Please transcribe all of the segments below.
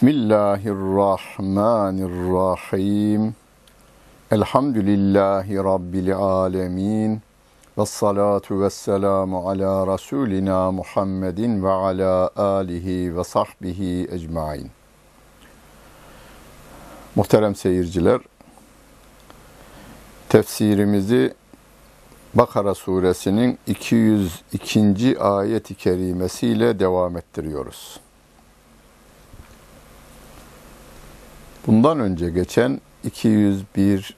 Bismillahirrahmanirrahim. Elhamdülillahi Rabbil alemin. Ve salatu ve selamu ala Resulina Muhammedin ve ala alihi ve sahbihi ecmain. Muhterem seyirciler, tefsirimizi Bakara suresinin 202. ayet-i kerimesiyle devam ettiriyoruz. Bundan önce geçen 201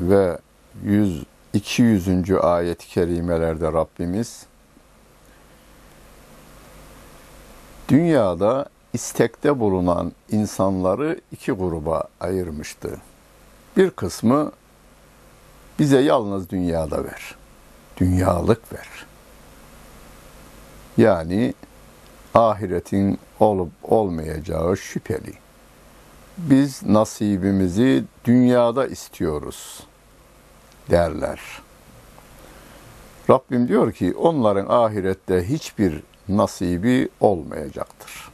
ve 100 200. ayet-i kerimelerde Rabbimiz dünyada istekte bulunan insanları iki gruba ayırmıştı. Bir kısmı bize yalnız dünyada ver. Dünyalık ver. Yani ahiretin olup olmayacağı şüpheli biz nasibimizi dünyada istiyoruz derler. Rabbim diyor ki onların ahirette hiçbir nasibi olmayacaktır.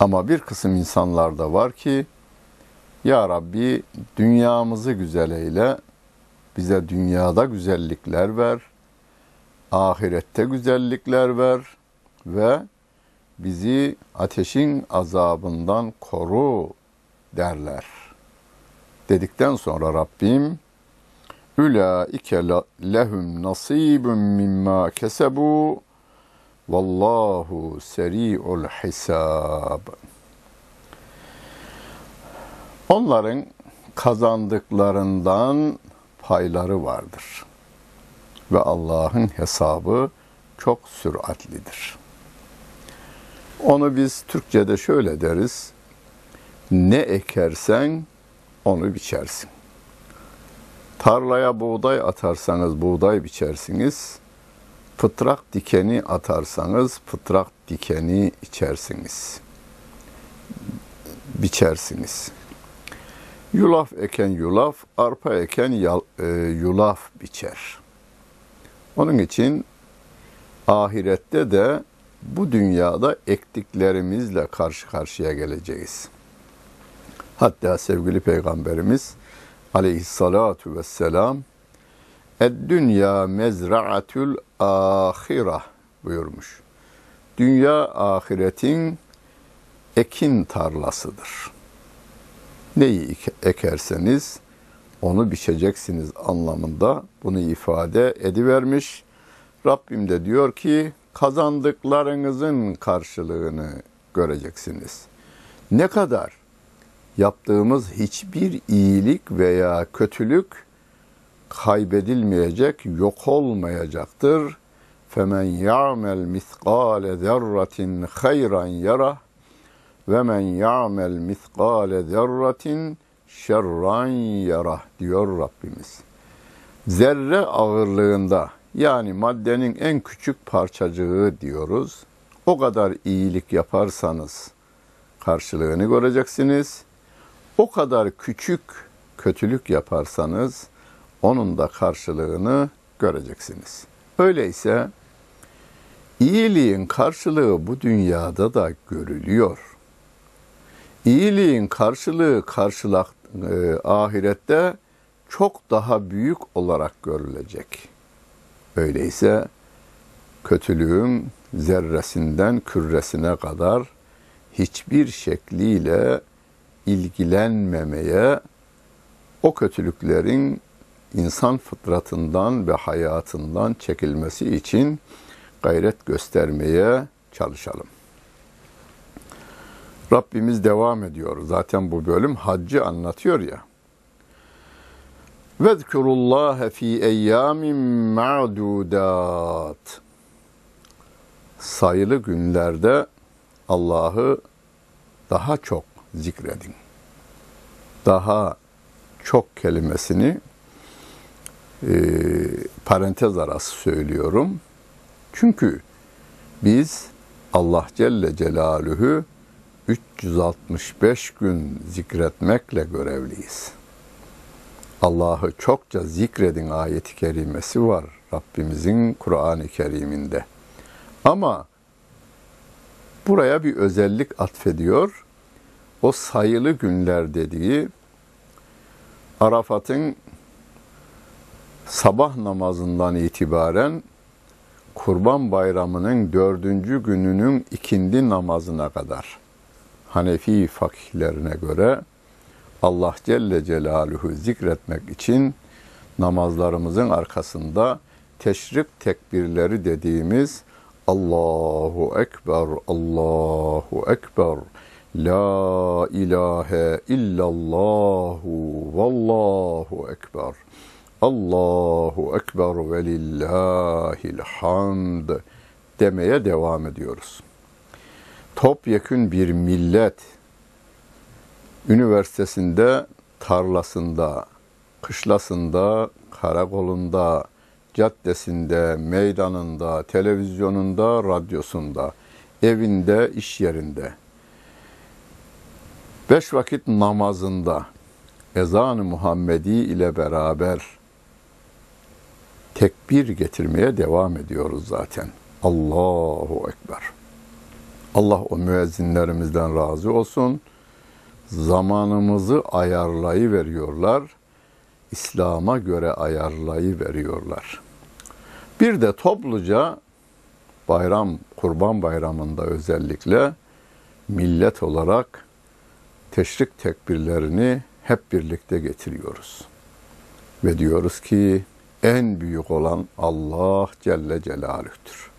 Ama bir kısım insanlar da var ki Ya Rabbi dünyamızı güzel eyle, bize dünyada güzellikler ver, ahirette güzellikler ver ve bizi ateşin azabından koru derler. Dedikten sonra Rabbim Ulaike lehum nasibun mimma kesebu vallahu seri'ul hisab. Onların kazandıklarından payları vardır. Ve Allah'ın hesabı çok süratlidir.'' Onu biz Türkçe'de şöyle deriz. Ne ekersen onu biçersin. Tarlaya buğday atarsanız buğday biçersiniz. Fıtrak dikeni atarsanız fıtrak dikeni içersiniz. Biçersiniz. Yulaf eken yulaf, arpa eken e, yulaf biçer. Onun için ahirette de bu dünyada ektiklerimizle karşı karşıya geleceğiz. Hatta sevgili peygamberimiz aleyhissalatu vesselam Ed-dünya mezra'atül ahireh buyurmuş. Dünya ahiretin ekin tarlasıdır. Neyi ekerseniz onu biçeceksiniz anlamında bunu ifade edivermiş. Rabbim de diyor ki kazandıklarınızın karşılığını göreceksiniz. Ne kadar yaptığımız hiçbir iyilik veya kötülük kaybedilmeyecek, yok olmayacaktır. Femen ya'mel miskale zerratin hayran yara ve men ya'mel miskale zerratin şerran yara diyor Rabbimiz. Zerre ağırlığında yani maddenin en küçük parçacığı diyoruz. O kadar iyilik yaparsanız karşılığını göreceksiniz. O kadar küçük kötülük yaparsanız onun da karşılığını göreceksiniz. Öyleyse iyiliğin karşılığı bu dünyada da görülüyor. İyiliğin karşılığı karşılak e, ahirette çok daha büyük olarak görülecek. Öyleyse kötülüğün zerresinden küresine kadar hiçbir şekliyle ilgilenmemeye, o kötülüklerin insan fıtratından ve hayatından çekilmesi için gayret göstermeye çalışalım. Rabbimiz devam ediyor. Zaten bu bölüm haccı anlatıyor ya. Vezkurullaha fi eyyamin ma'dudat. Sayılı günlerde Allah'ı daha çok zikredin. Daha çok kelimesini e, parantez arası söylüyorum. Çünkü biz Allah Celle Celaluhu 365 gün zikretmekle görevliyiz. Allah'ı çokça zikredin ayeti kerimesi var Rabbimizin Kur'an-ı Kerim'inde. Ama buraya bir özellik atfediyor. O sayılı günler dediği Arafat'ın sabah namazından itibaren Kurban Bayramı'nın dördüncü gününün ikindi namazına kadar Hanefi fakihlerine göre Allah Celle Celaluhu zikretmek için namazlarımızın arkasında teşrik tekbirleri dediğimiz Allahu Ekber, Allahu Ekber, La ilahe illallahu, Vallahu Ekber, Allahu Ekber ve lillahil hamd demeye devam ediyoruz. Topyekün bir millet üniversitesinde, tarlasında, kışlasında, karakolunda, caddesinde, meydanında, televizyonunda, radyosunda, evinde, iş yerinde, beş vakit namazında, ezan-ı Muhammedi ile beraber tekbir getirmeye devam ediyoruz zaten. Allahu Ekber. Allah o müezzinlerimizden razı olsun. Zamanımızı ayarlayı veriyorlar. İslam'a göre ayarlayı veriyorlar. Bir de topluca bayram, kurban bayramında özellikle millet olarak teşrik tekbirlerini hep birlikte getiriyoruz. Ve diyoruz ki en büyük olan Allah Celle Celaluh'tür.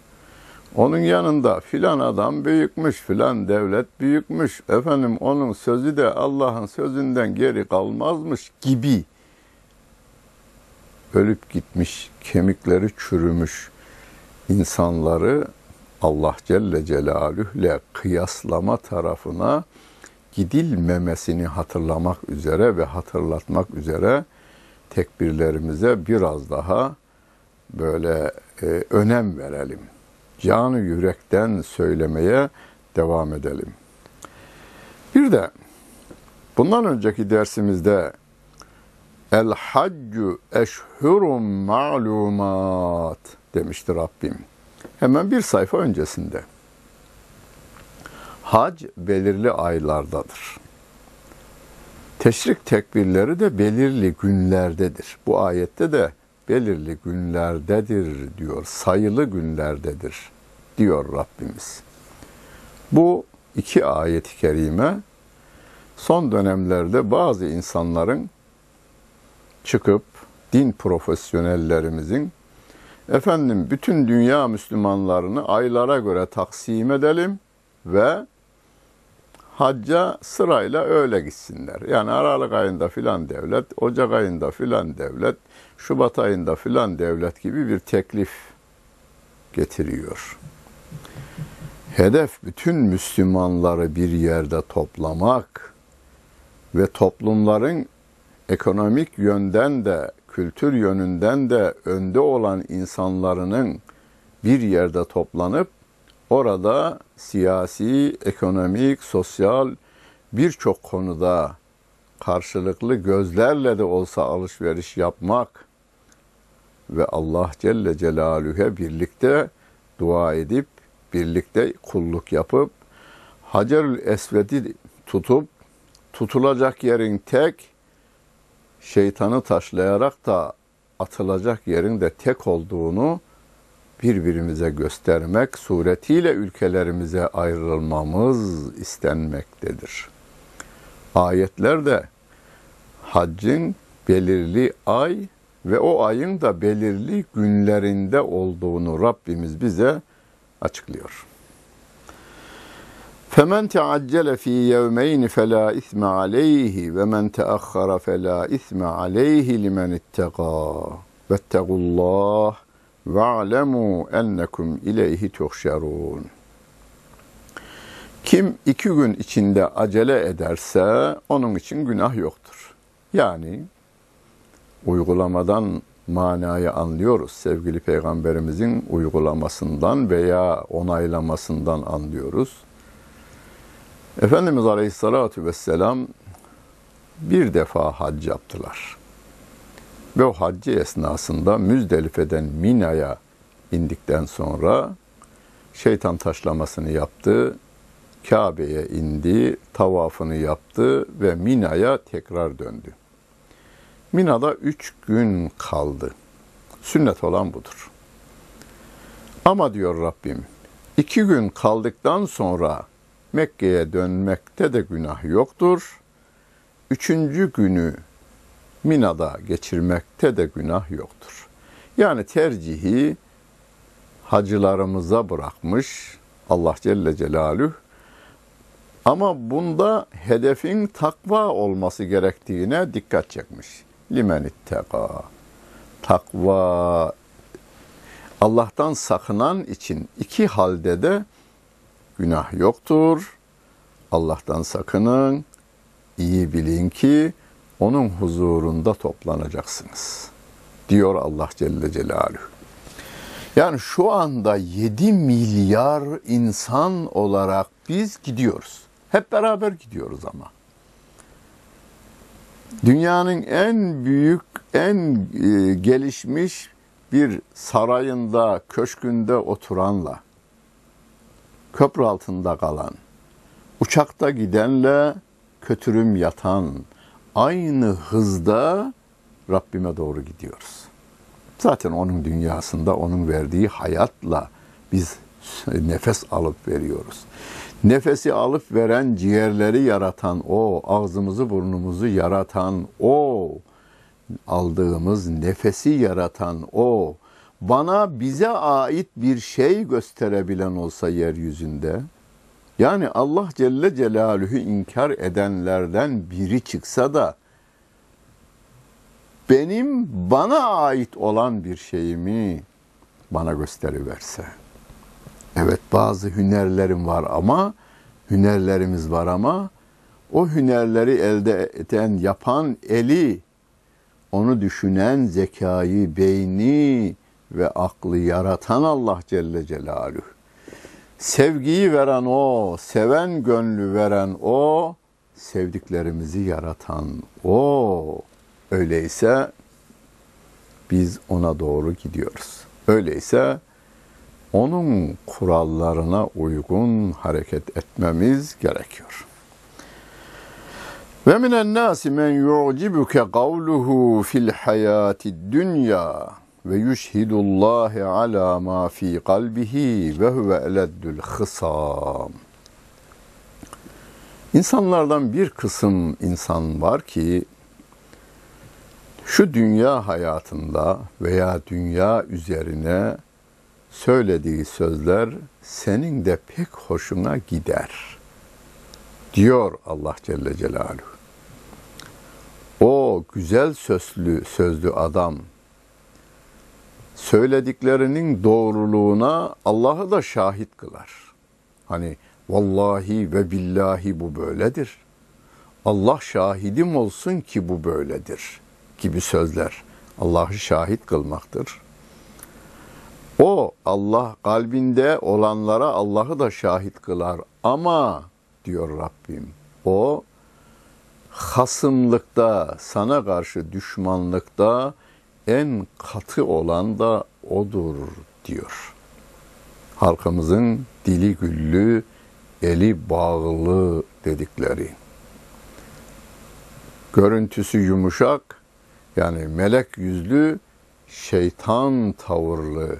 Onun yanında filan adam büyükmüş, filan devlet büyükmüş, efendim onun sözü de Allah'ın sözünden geri kalmazmış gibi ölüp gitmiş, kemikleri çürümüş insanları Allah Celle Celaluh'le kıyaslama tarafına gidilmemesini hatırlamak üzere ve hatırlatmak üzere tekbirlerimize biraz daha böyle e, önem verelim. Canı yürekten söylemeye devam edelim. Bir de bundan önceki dersimizde El haccu eşhurun ma'lumat demişti Rabbim. Hemen bir sayfa öncesinde. Hac belirli aylardadır. Teşrik tekbirleri de belirli günlerdedir. Bu ayette de belirli günlerdedir diyor. Sayılı günlerdedir diyor Rabbimiz. Bu iki ayet-i kerime son dönemlerde bazı insanların çıkıp din profesyonellerimizin efendim bütün dünya Müslümanlarını aylara göre taksim edelim ve hacca sırayla öyle gitsinler. Yani Aralık ayında filan devlet, Ocak ayında filan devlet, Şubat ayında filan devlet gibi bir teklif getiriyor. Hedef bütün Müslümanları bir yerde toplamak ve toplumların ekonomik yönden de, kültür yönünden de önde olan insanların bir yerde toplanıp orada siyasi, ekonomik, sosyal birçok konuda karşılıklı gözlerle de olsa alışveriş yapmak ve Allah Celle Celaluhu'ya birlikte dua edip, birlikte kulluk yapıp, Hacerül Esved'i tutup, tutulacak yerin tek, şeytanı taşlayarak da atılacak yerin de tek olduğunu birbirimize göstermek suretiyle ülkelerimize ayrılmamız istenmektedir. Ayetlerde haccın belirli ay ve o ayın da belirli günlerinde olduğunu Rabbimiz bize açıklıyor. فَمَنْ تَعَجَّلَ ف۪ي يَوْمَيْنِ فَلَا اِثْمَ عَلَيْهِ وَمَنْ تَأَخَّرَ فَلَا اِثْمَ عَلَيْهِ لِمَنِ اتَّقَى وَاتَّقُوا اللّٰهِ وَعْلَمُوا اَنَّكُمْ اِلَيْهِ تُحْشَرُونَ Kim iki gün içinde acele ederse onun için günah yoktur. Yani uygulamadan manayı anlıyoruz. Sevgili Peygamberimizin uygulamasından veya onaylamasından anlıyoruz. Efendimiz Aleyhisselatü Vesselam bir defa hac yaptılar. Ve o haccı esnasında Müzdelife'den Mina'ya indikten sonra şeytan taşlamasını yaptı, Kabe'ye indi, tavafını yaptı ve Mina'ya tekrar döndü. Mina'da üç gün kaldı. Sünnet olan budur. Ama diyor Rabbim, iki gün kaldıktan sonra Mekke'ye dönmekte de günah yoktur. Üçüncü günü Mina'da geçirmekte de günah yoktur. Yani tercihi hacılarımıza bırakmış Allah Celle Celaluhu. Ama bunda hedefin takva olması gerektiğine dikkat çekmiş. Limen itteka. Takva Allah'tan sakınan için iki halde de günah yoktur. Allah'tan sakının. İyi bilin ki onun huzurunda toplanacaksınız. Diyor Allah Celle Celaluhu. Yani şu anda 7 milyar insan olarak biz gidiyoruz. Hep beraber gidiyoruz ama. Dünyanın en büyük, en e, gelişmiş bir sarayında, köşkünde oturanla, köprü altında kalan, uçakta gidenle kötürüm yatan, aynı hızda Rabbime doğru gidiyoruz. Zaten onun dünyasında onun verdiği hayatla biz nefes alıp veriyoruz. Nefesi alıp veren ciğerleri yaratan o, ağzımızı burnumuzu yaratan o, aldığımız nefesi yaratan o, bana bize ait bir şey gösterebilen olsa yeryüzünde, yani Allah Celle Celaluhu inkar edenlerden biri çıksa da benim bana ait olan bir şeyimi bana gösteriverse. Evet bazı hünerlerim var ama hünerlerimiz var ama o hünerleri elde eden, yapan eli, onu düşünen zekayı, beyni ve aklı yaratan Allah Celle Celaluhu. Sevgiyi veren o, seven gönlü veren o, sevdiklerimizi yaratan o. Öyleyse biz ona doğru gidiyoruz. Öyleyse onun kurallarına uygun hareket etmemiz gerekiyor. Ve minen nasi men yu'cibuke kavluhu fil hayati dünya ve yüşhidullahi ala ma fi kalbihi ve huve eleddül hısam. İnsanlardan bir kısım insan var ki şu dünya hayatında veya dünya üzerine söylediği sözler senin de pek hoşuna gider. Diyor Allah Celle Celaluhu. O güzel sözlü sözlü adam söylediklerinin doğruluğuna Allah'ı da şahit kılar. Hani vallahi ve billahi bu böyledir. Allah şahidim olsun ki bu böyledir gibi sözler Allah'ı şahit kılmaktır. O Allah kalbinde olanlara Allah'ı da şahit kılar ama diyor Rabbim o hasımlıkta, sana karşı düşmanlıkta en katı olan da odur diyor. Halkımızın dili güllü, eli bağlı dedikleri. Görüntüsü yumuşak, yani melek yüzlü, şeytan tavırlı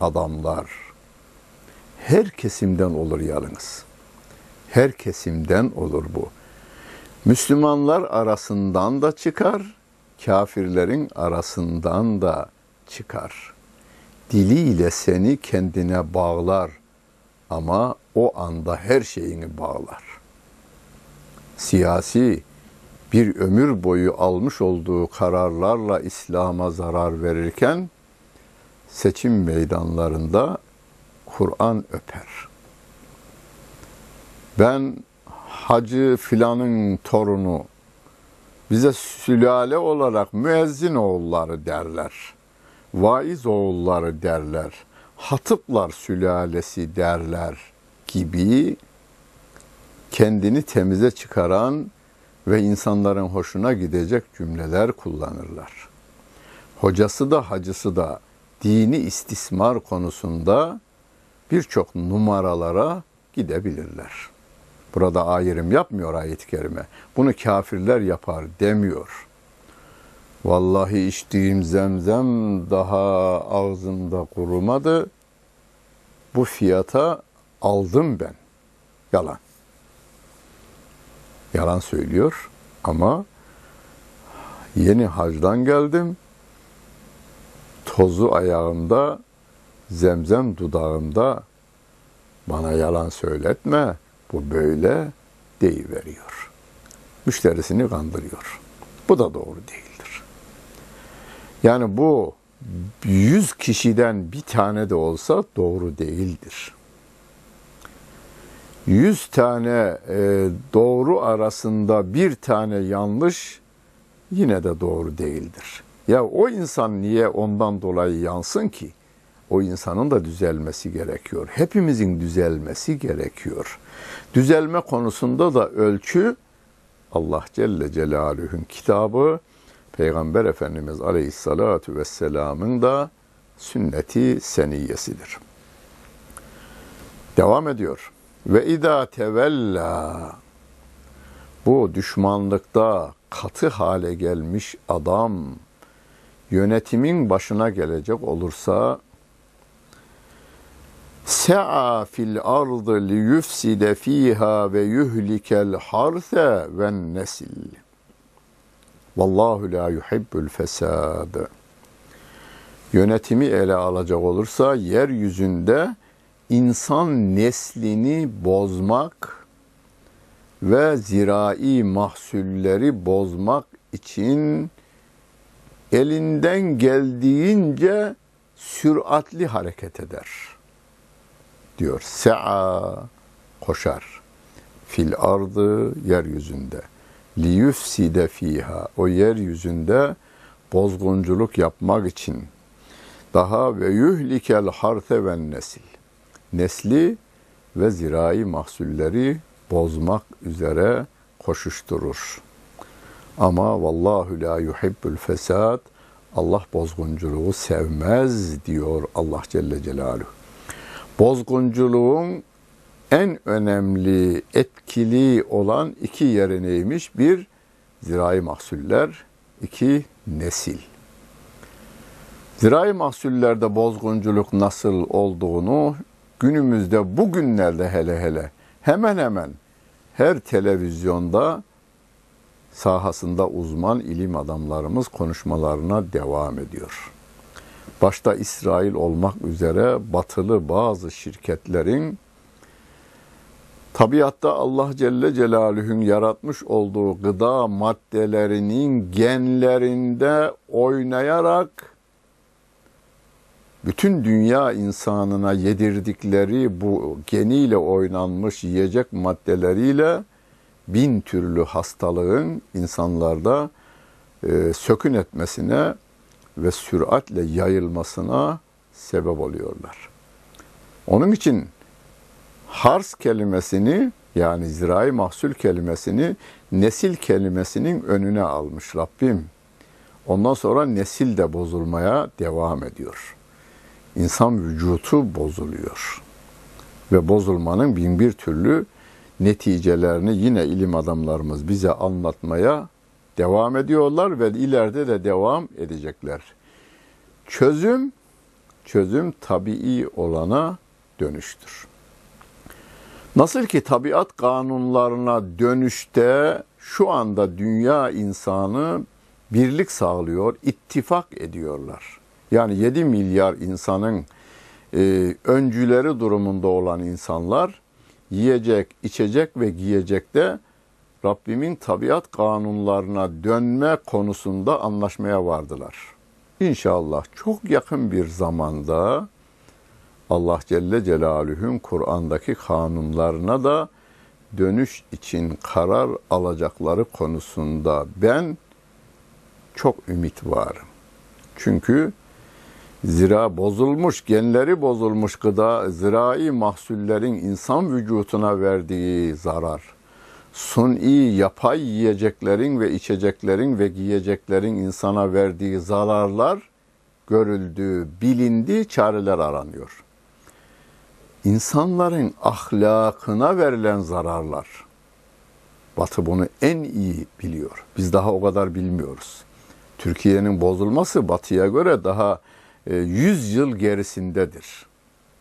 adamlar. Her kesimden olur yalnız. Her kesimden olur bu. Müslümanlar arasından da çıkar, kafirlerin arasından da çıkar. Diliyle seni kendine bağlar ama o anda her şeyini bağlar. Siyasi bir ömür boyu almış olduğu kararlarla İslam'a zarar verirken seçim meydanlarında Kur'an öper. Ben hacı filanın torunu bize sülale olarak müezzin oğulları derler. Vaiz oğulları derler. Hatıplar sülalesi derler gibi kendini temize çıkaran ve insanların hoşuna gidecek cümleler kullanırlar. Hocası da hacısı da dini istismar konusunda birçok numaralara gidebilirler. Burada ayrım yapmıyor ayet-i kerime. Bunu kafirler yapar demiyor. Vallahi içtiğim zemzem daha ağzımda kurumadı. Bu fiyata aldım ben. Yalan. Yalan söylüyor ama yeni hacdan geldim. Tozu ayağımda, zemzem dudağımda bana yalan söyletme. Bu böyle deyiveriyor. Müşterisini kandırıyor. Bu da doğru değildir. Yani bu yüz kişiden bir tane de olsa doğru değildir. Yüz tane e, doğru arasında bir tane yanlış yine de doğru değildir. Ya o insan niye ondan dolayı yansın ki? O insanın da düzelmesi gerekiyor. Hepimizin düzelmesi gerekiyor. Düzelme konusunda da ölçü Allah Celle Celaluhu'nun kitabı, Peygamber Efendimiz Aleyhissalatu Vesselam'ın da sünneti seniyesidir. Devam ediyor. Ve idâ tevella bu düşmanlıkta katı hale gelmiş adam yönetimin başına gelecek olursa Se'a fil ardı li yufside fiha ve yuhlikel harse ve nesil. Vallahu la yuhibbul fesad. Yönetimi ele alacak olursa yeryüzünde insan neslini bozmak ve zirai mahsulleri bozmak için elinden geldiğince süratli hareket eder.'' Diyor. Se'a koşar. Fil ardı yeryüzünde. Li yufside fiha. O yeryüzünde bozgunculuk yapmak için. Daha ve yuhlikel harte ve nesil. Nesli ve zirai mahsulleri bozmak üzere koşuşturur. Ama vallahu la yuhibbul fesad. Allah bozgunculuğu sevmez diyor Allah Celle Celaluhu bozgunculuğun en önemli, etkili olan iki yeri neymiş? Bir, zirai mahsuller, iki nesil. Zirai mahsullerde bozgunculuk nasıl olduğunu günümüzde bugünlerde hele hele hemen hemen her televizyonda sahasında uzman ilim adamlarımız konuşmalarına devam ediyor. Başta İsrail olmak üzere batılı bazı şirketlerin tabiatta Allah Celle Celaluhu'nun yaratmış olduğu gıda maddelerinin genlerinde oynayarak bütün dünya insanına yedirdikleri bu geniyle oynanmış yiyecek maddeleriyle bin türlü hastalığın insanlarda e, sökün etmesine ve süratle yayılmasına sebep oluyorlar. Onun için hars kelimesini yani zirai mahsul kelimesini nesil kelimesinin önüne almış Rabbim. Ondan sonra nesil de bozulmaya devam ediyor. İnsan vücutu bozuluyor. Ve bozulmanın bin bir türlü neticelerini yine ilim adamlarımız bize anlatmaya devam ediyorlar ve ileride de devam edecekler. Çözüm, çözüm tabii olana dönüştür. Nasıl ki tabiat kanunlarına dönüşte şu anda dünya insanı birlik sağlıyor, ittifak ediyorlar. Yani 7 milyar insanın e, öncüleri durumunda olan insanlar yiyecek, içecek ve giyecekte Rabbimin tabiat kanunlarına dönme konusunda anlaşmaya vardılar. İnşallah çok yakın bir zamanda Allah Celle Celaluhu'nun Kur'an'daki kanunlarına da dönüş için karar alacakları konusunda ben çok ümit varım. Çünkü zira bozulmuş, genleri bozulmuş gıda, zirai mahsullerin insan vücutuna verdiği zarar, suni yapay yiyeceklerin ve içeceklerin ve giyeceklerin insana verdiği zararlar görüldü, bilindi, çareler aranıyor. İnsanların ahlakına verilen zararlar. Batı bunu en iyi biliyor. Biz daha o kadar bilmiyoruz. Türkiye'nin bozulması Batı'ya göre daha 100 e, yıl gerisindedir.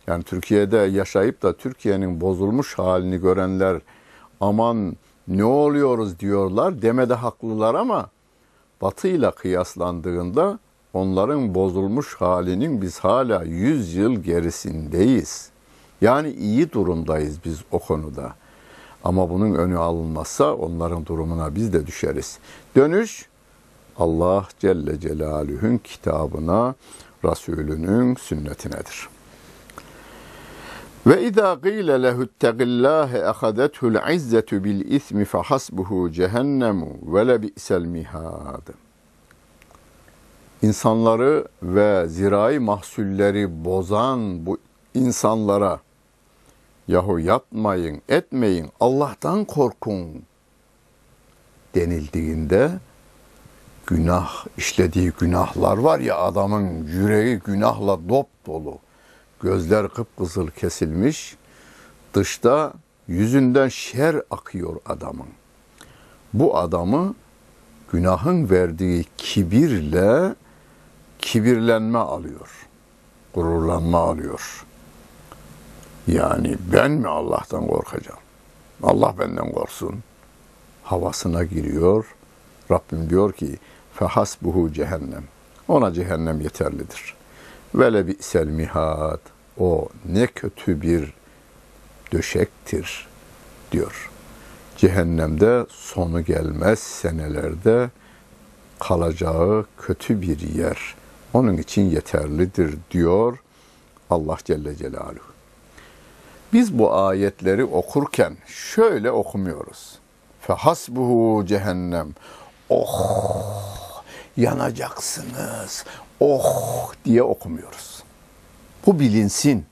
Yani Türkiye'de yaşayıp da Türkiye'nin bozulmuş halini görenler aman ne oluyoruz diyorlar demede haklılar ama Batı ile kıyaslandığında onların bozulmuş halinin biz hala 100 yıl gerisindeyiz. Yani iyi durumdayız biz o konuda. Ama bunun önü alınmazsa onların durumuna biz de düşeriz. Dönüş Allah Celle Celaluhu'nun kitabına, Resulünün sünnetinedir. Ve izâ gîle lehu ittegillâhe ehadethul izzetu bil ismi fe hasbuhu cehennemu ve le bi'sel mihad. İnsanları ve zirai mahsulleri bozan bu insanlara yahu yapmayın, etmeyin, Allah'tan korkun denildiğinde günah, işlediği günahlar var ya adamın yüreği günahla dop dolu. Gözler kıpkızıl kesilmiş. Dışta yüzünden şer akıyor adamın. Bu adamı günahın verdiği kibirle kibirlenme alıyor. Gururlanma alıyor. Yani ben mi Allah'tan korkacağım? Allah benden korksun. Havasına giriyor. Rabbim diyor ki fehasbuhu cehennem. Ona cehennem yeterlidir. Ve le bi'sel mihad. O ne kötü bir döşektir diyor. Cehennemde sonu gelmez senelerde kalacağı kötü bir yer. Onun için yeterlidir diyor Allah Celle Celaluhu. Biz bu ayetleri okurken şöyle okumuyoruz. Fehasbuhu cehennem. Oh yanacaksınız. Oh diye okumuyoruz. Bu bilinsin.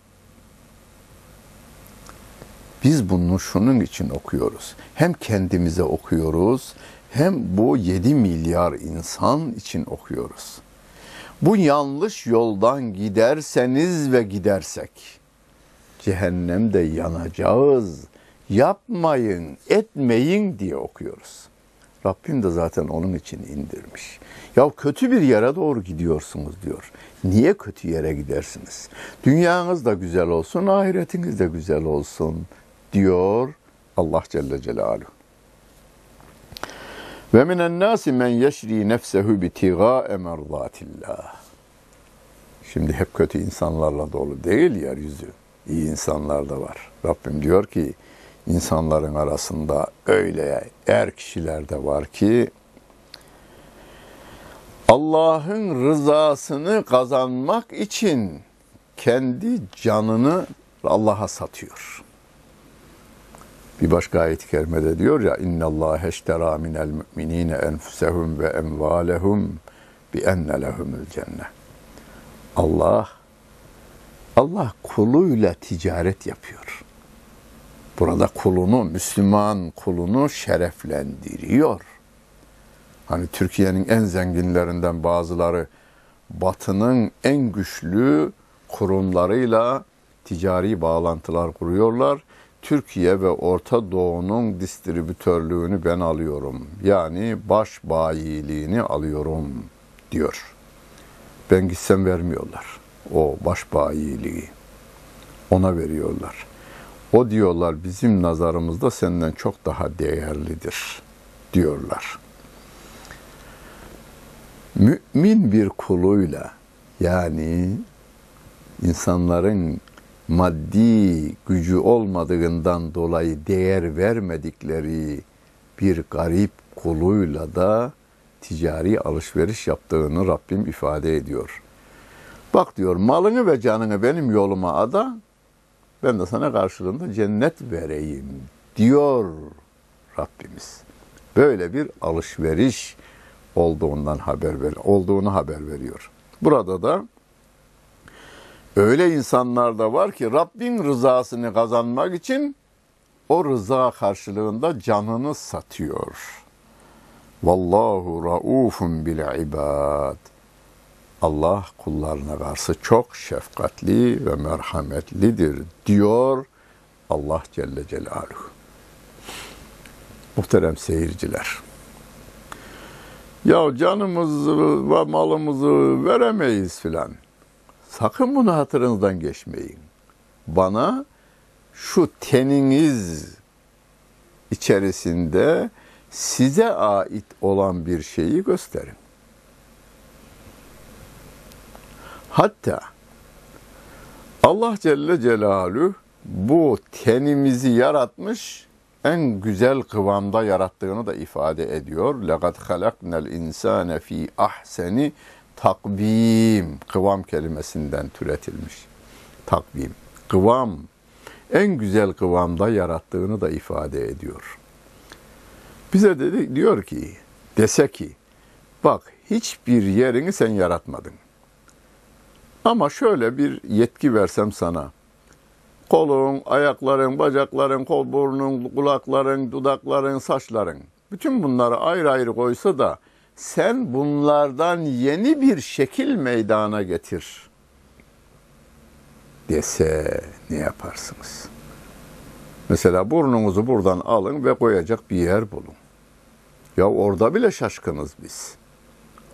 Biz bunu şunun için okuyoruz. Hem kendimize okuyoruz, hem bu 7 milyar insan için okuyoruz. Bu yanlış yoldan giderseniz ve gidersek cehennemde yanacağız. Yapmayın, etmeyin diye okuyoruz. Rabbim de zaten onun için indirmiş. Ya kötü bir yere doğru gidiyorsunuz diyor. Niye kötü yere gidersiniz? Dünyanız da güzel olsun, ahiretiniz de güzel olsun diyor Allah Celle Celaluhu. Ve minen nasi men yeşri nefsehu bitiga emerzatillah. Şimdi hep kötü insanlarla dolu değil yeryüzü. İyi insanlar da var. Rabbim diyor ki insanların arasında öyle er kişiler de var ki Allah'ın rızasını kazanmak için kendi canını Allah'a satıyor. Bir başka ayet-i kerimede diyor ya inna Allah eştera minel mu'minine enfusehum ve emvalehum bi enne lehumul cennet. Allah Allah kuluyla ticaret yapıyor. Burada kulunu, Müslüman kulunu şereflendiriyor. Hani Türkiye'nin en zenginlerinden bazıları Batı'nın en güçlü kurumlarıyla ticari bağlantılar kuruyorlar. Türkiye ve Orta Doğu'nun distribütörlüğünü ben alıyorum. Yani baş bayiliğini alıyorum diyor. Ben gitsem vermiyorlar. O baş bayiliği. Ona veriyorlar. O diyorlar bizim nazarımızda senden çok daha değerlidir diyorlar. Mümin bir kuluyla yani insanların maddi gücü olmadığından dolayı değer vermedikleri bir garip kuluyla da ticari alışveriş yaptığını Rabbim ifade ediyor. Bak diyor malını ve canını benim yoluma ada, ben de sana karşılığında cennet vereyim diyor Rabbimiz. Böyle bir alışveriş olduğundan haber ver, olduğunu haber veriyor. Burada da öyle insanlar da var ki Rabbin rızasını kazanmak için o rıza karşılığında canını satıyor. Vallahu raufun bil ibad. Allah kullarına karşı çok şefkatli ve merhametlidir diyor Allah Celle Celaluhu. Muhterem seyirciler. Ya canımızı ve malımızı veremeyiz filan. Sakın bunu hatırınızdan geçmeyin. Bana şu teniniz içerisinde size ait olan bir şeyi gösterin. Hatta Allah Celle Celaluhu bu tenimizi yaratmış, en güzel kıvamda yarattığını da ifade ediyor. لَقَدْ خَلَقْنَا الْاِنْسَانَ ف۪ي ahseni takvim, kıvam kelimesinden türetilmiş. Takvim, kıvam, en güzel kıvamda yarattığını da ifade ediyor. Bize dedi, diyor ki, dese ki, bak hiçbir yerini sen yaratmadın. Ama şöyle bir yetki versem sana. Kolun, ayakların, bacakların, kol, burnun, kulakların, dudakların, saçların. Bütün bunları ayrı ayrı koysa da sen bunlardan yeni bir şekil meydana getir dese ne yaparsınız? Mesela burnunuzu buradan alın ve koyacak bir yer bulun. Ya orada bile şaşkınız biz.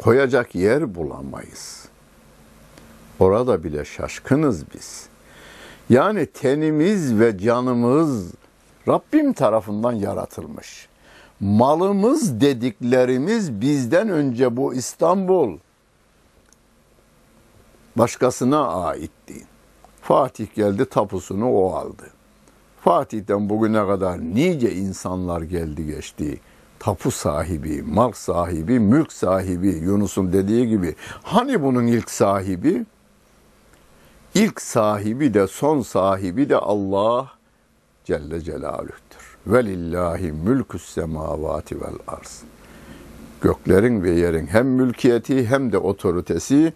Koyacak yer bulamayız. Orada bile şaşkınız biz. Yani tenimiz ve canımız Rabbim tarafından yaratılmış. Malımız dediklerimiz bizden önce bu İstanbul başkasına aitti. Fatih geldi tapusunu o aldı. Fatih'ten bugüne kadar nice insanlar geldi geçti. Tapu sahibi, mal sahibi, mülk sahibi Yunus'un dediği gibi. Hani bunun ilk sahibi? İlk sahibi de son sahibi de Allah Celle Celaluh'tür. Velillahi mülkü semavati vel arz. Göklerin ve yerin hem mülkiyeti hem de otoritesi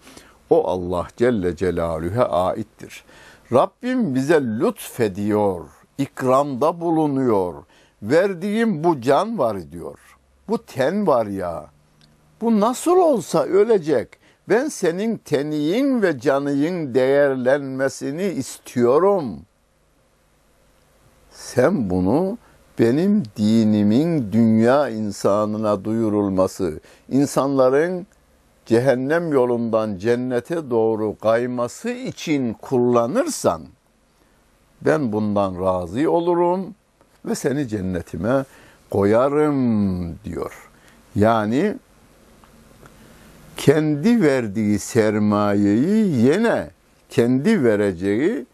o Allah Celle Celaluhu'ya aittir. Rabbim bize lütfediyor, ikramda bulunuyor. Verdiğim bu can var diyor. Bu ten var ya. Bu nasıl olsa ölecek. Ben senin teniyin ve canıyın değerlenmesini istiyorum. Sen bunu benim dinimin dünya insanına duyurulması, insanların cehennem yolundan cennete doğru kayması için kullanırsan ben bundan razı olurum ve seni cennetime koyarım diyor. Yani kendi verdiği sermayeyi yine kendi vereceği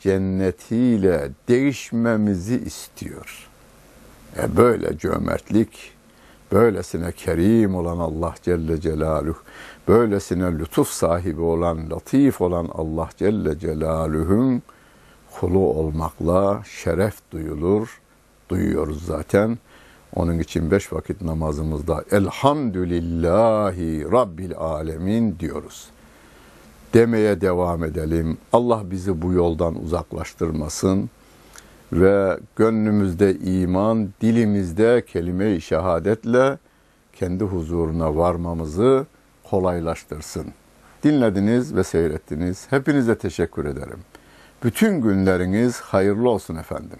cennetiyle değişmemizi istiyor. E böyle cömertlik, böylesine kerim olan Allah Celle Celaluhu, böylesine lütuf sahibi olan, latif olan Allah Celle Celaluhu'nun kulu olmakla şeref duyulur, duyuyoruz zaten. Onun için beş vakit namazımızda Elhamdülillahi Rabbil Alemin diyoruz. Demeye devam edelim. Allah bizi bu yoldan uzaklaştırmasın ve gönlümüzde iman, dilimizde kelime-i şehadetle kendi huzuruna varmamızı kolaylaştırsın. Dinlediniz ve seyrettiniz. Hepinize teşekkür ederim. Bütün günleriniz hayırlı olsun efendim.